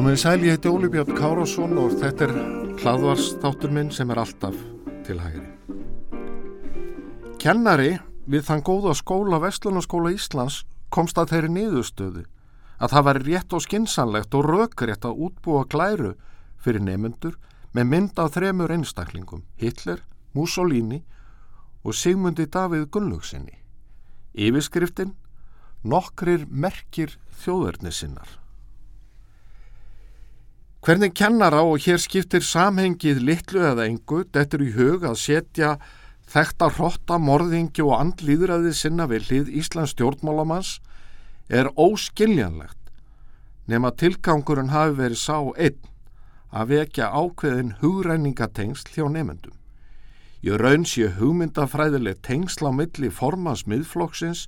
Komið í sæl, ég heiti Óli Björn Kárásson og þetta er hlaðvarsþáttur minn sem er alltaf til hægri. Kennari við þann góða skóla Vestlunarskóla Íslands komst að þeirri niðurstöðu að það væri rétt og skinsanlegt og rökrétt að útbúa glæru fyrir nefnendur með mynd af þremur einstaklingum, Hitler, Mussolini og Sigmundi Davíð Gunnlugsinni. Yfirskriftin, nokkrir merkir þjóðverðnisinnar. Hvernig kennara og hér skiptir samhengið litlu eða engu, þetta er í hug að setja þekta hrotta, morðingi og andlýðræði sinna við hlið Íslands stjórnmálamanns er óskiljanlegt nema tilgangurinn hafi verið sá einn að vekja ákveðin hugræningatengsl hjá nefendum. Ég raun sé hugmyndafræðileg tengsl á milli formans miðflokksins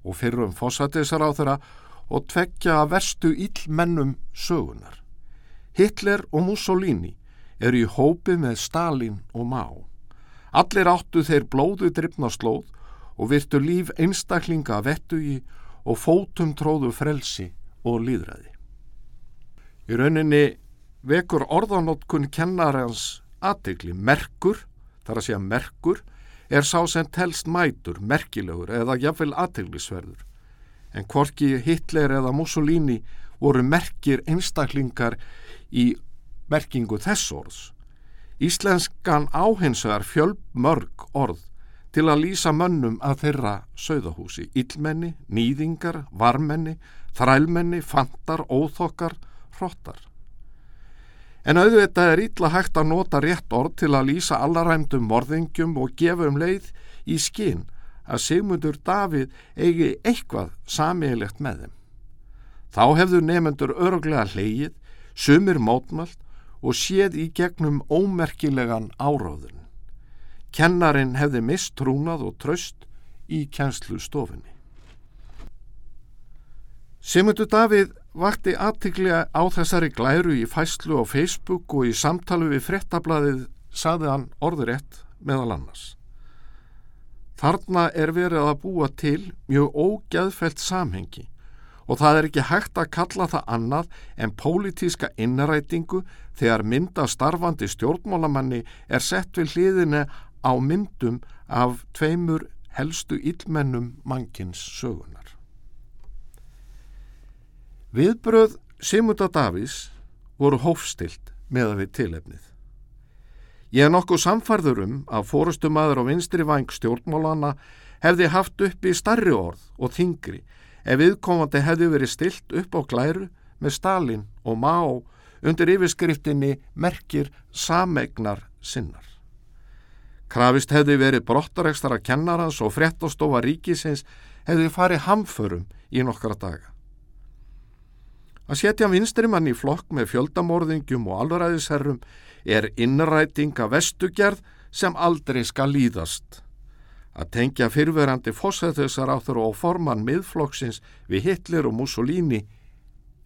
og fyrir um fósatisar á þeirra og tveggja að verstu íllmennum sögunar. Hitler og Mussolini eru í hópi með Stalin og Má. Allir áttu þeir blóðu drifna slóð og virtu líf einstaklinga vettugi og fótum tróðu frelsi og líðræði. Í rauninni vekur orðanótkun kennarans aðtegli merkur, þar að segja merkur, er sá sem telst mætur, merkilegur eða jafnvel aðteglisverður. En hvorki Hitler eða Mussolini voru merkir einstaklingar í merkingu þess orðs. Íslenskan áhensar fjölb mörg orð til að lýsa mönnum að þeirra sögðahúsi, illmenni, nýðingar, varmenni, þrælmenni, fantar, óþokkar, hrottar. En auðvitað er ítla hægt að nota rétt orð til að lýsa allaræmdum morðingjum og gefa um leið í skinn að Sigmundur Davíð eigi eitthvað samílegt með þeim. Þá hefðu nefnendur örglega hleyið sumir mótmalt og séð í gegnum ómerkilegan áráðun. Kennarin hefði mist trúnað og tröst í kjænslu stofinni. Simundur Davíð vakti aðtiklega á þessari glæru í fæslu á Facebook og í samtalu við frettablaðið saði hann orðurétt meðal annars. Þarna er verið að búa til mjög ógæðfælt samhengi og það er ekki hægt að kalla það annað en pólitíska innrætingu þegar mynda starfandi stjórnmálamanni er sett við hliðinu á myndum af tveimur helstu illmennum mannkins sögunar. Viðbröð Simunda Davís voru hófstilt með að við tilefnið. Ég er nokkuð samfarður um að fórustumadur og vinstri vang stjórnmálana hefði haft upp í starri orð og þingri ef viðkomandi hefði verið stilt upp á glæru með Stalin og Má undir yfirskriftinni merkir samegnar sinnar. Krafist hefði verið brottarekstara kennarans og frettastofa ríkisins hefði farið hamförum í nokkra daga. Að setja vinstrimann í flokk með fjöldamorðingjum og alvaræðisherrum er innræting að vestugerð sem aldrei skal líðast. Að tengja fyrverandi fósæðusar á þurru og forman miðflokksins við Hitler og Mussolini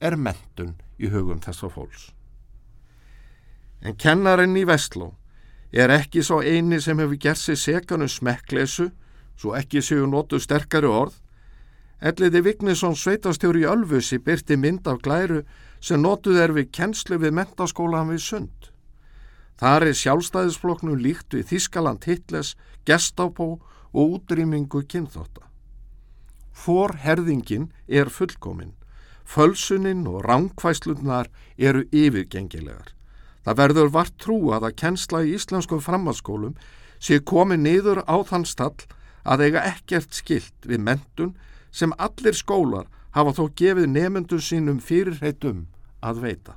er mentun í hugum þessa fólks. En kennarinn í Vestló er ekki svo eini sem hefur gert sig sekanum smekklesu, svo ekki séu nótu sterkari orð, Elliði Vignesson sveitastjóri í Ölfusi byrti mynd af glæru sem nótuð er við kennslu við mentaskólan við sund. Það er sjálfstæðisfloknum líkt við Þískaland Hitlers, Gestápó og útrýmingu kynþótta. Forherðingin er fullkominn, fölsunin og ránkvæslunar eru yfirgengilegar. Það verður vart trú að að kennsla í íslenskum framhalskólum sé komið niður á þann stall að eiga ekkert skilt við mentun sem allir skólar hafa þó gefið nefnendun sínum fyrirheitum að veita.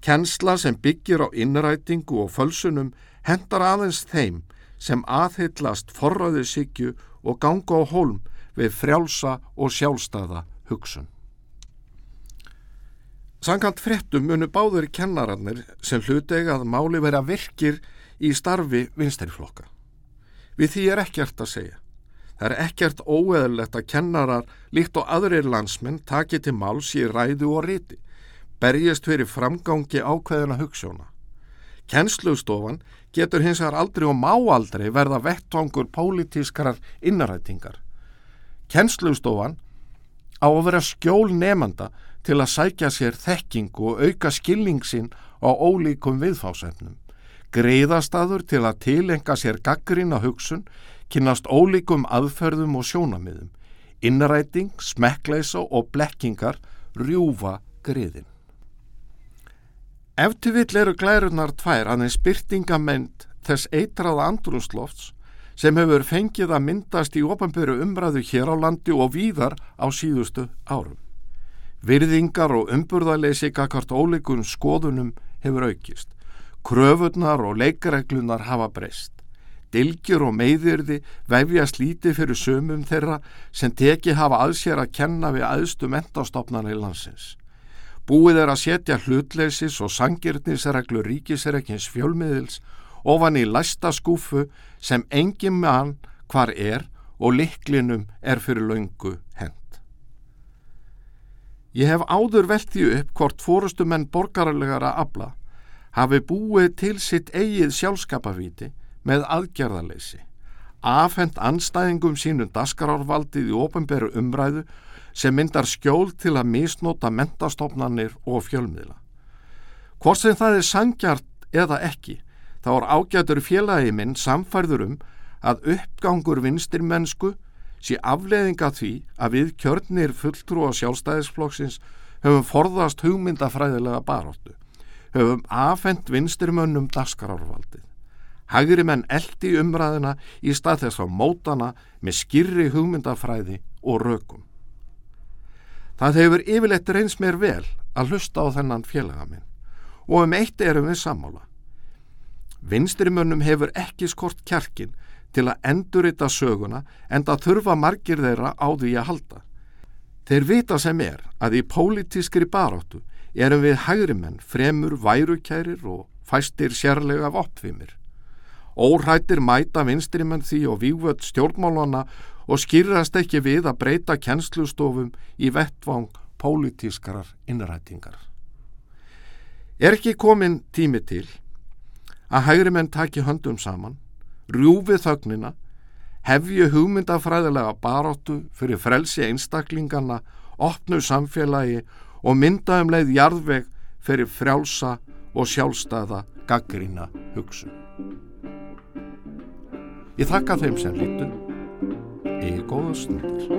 Kennsla sem byggir á innrætingu og fölsunum hendar aðeins þeim sem aðhyllast forraðisíkju og ganga á hólm við frjálsa og sjálfstæða hugsun. Sankant frettum munu báður kennararnir sem hlutega að máli vera virkir í starfi vinsteriflokka. Við því er ekkert að segja. Það er ekkert óeðlegt að kennarar líkt og aðrir landsmenn taki til máls í ræðu og riti, berjast fyrir framgangi ákveðina hugssjóna. Kennslustofan getur hins vegar aldrei og má aldrei verða vettvangur pólitískarar innarætingar. Kennslustofan á að vera skjól nefnda til að sækja sér þekking og auka skilningsin á ólíkum viðfásefnum. Greiðastaður til að tilenga sér gaggrina hugsun, kynast ólíkum aðferðum og sjónamiðum. Innræting, smekkleisa og blekkingar rjúfa greiðin. Eftir vill eru glærunar tvær aðeins byrtingament þess eitraða andrúslofts sem hefur fengið að myndast í ofanböru umræðu hér á landi og víðar á síðustu árum. Virðingar og umburðarleysi kakart ólíkun skoðunum hefur aukist. Kröfunar og leikareglunar hafa breyst. Dilgjur og meiðirði vefja slíti fyrir sömum þeirra sem teki hafa aðsér að kenna við aðstu mentastofnana í landsins. Búið er að setja hlutleysis og sangirnisreglu ríkisreikins fjölmiðils ofan í læsta skúfu sem engin mann hvar er og liklinum er fyrir laungu hend. Ég hef áður veltið upp hvort fórustumenn borgarlegara abla hafi búið til sitt eigið sjálfskapavíti með aðgerðarleysi, afhend anstæðingum sínum daskarárvaldið í ofinberu umræðu sem myndar skjól til að misnóta mentastofnanir og fjölmiðla. Hvort sem það er sangjart eða ekki, þá er ágætur félagi minn samfærður um að uppgangur vinstir mennsku sé afleðinga því að við kjörnir fulltrú á sjálfstæðisflokksins höfum forðast hugmyndafræðilega baróttu, höfum afhengt vinstirmönnum daskarárvaldið. Hægri menn eldi umræðina í stað þess að mótana með skirri hugmyndafræði og rökum. Það hefur yfirleitt reyns mér vel að hlusta á þennan félaga minn og um eitt erum við sammála. Vinstrimönnum hefur ekki skort kjarkin til að endurita söguna en það þurfa margir þeirra á því að halda. Þeir vita sem er að í pólitískri baráttu erum við hægrimenn fremur værukærir og fæstir sérlega vopfimir. Órættir mæta vinstrimenn því og vývöld stjórnmálana og skýrast ekki við að breyta kjenslustofum í vettvang pólitískarar innrætingar. Er ekki komin tími til að hægri menn taki höndum saman, rjúfi þögnina, hefju hugmyndafræðilega baróttu fyrir frelsi einstaklingarna, opnu samfélagi og mynda um leið jarðveg fyrir frjálsa og sjálfstæða gaggrína hugsun. Ég þakka þeim sem lítu í góða stundir.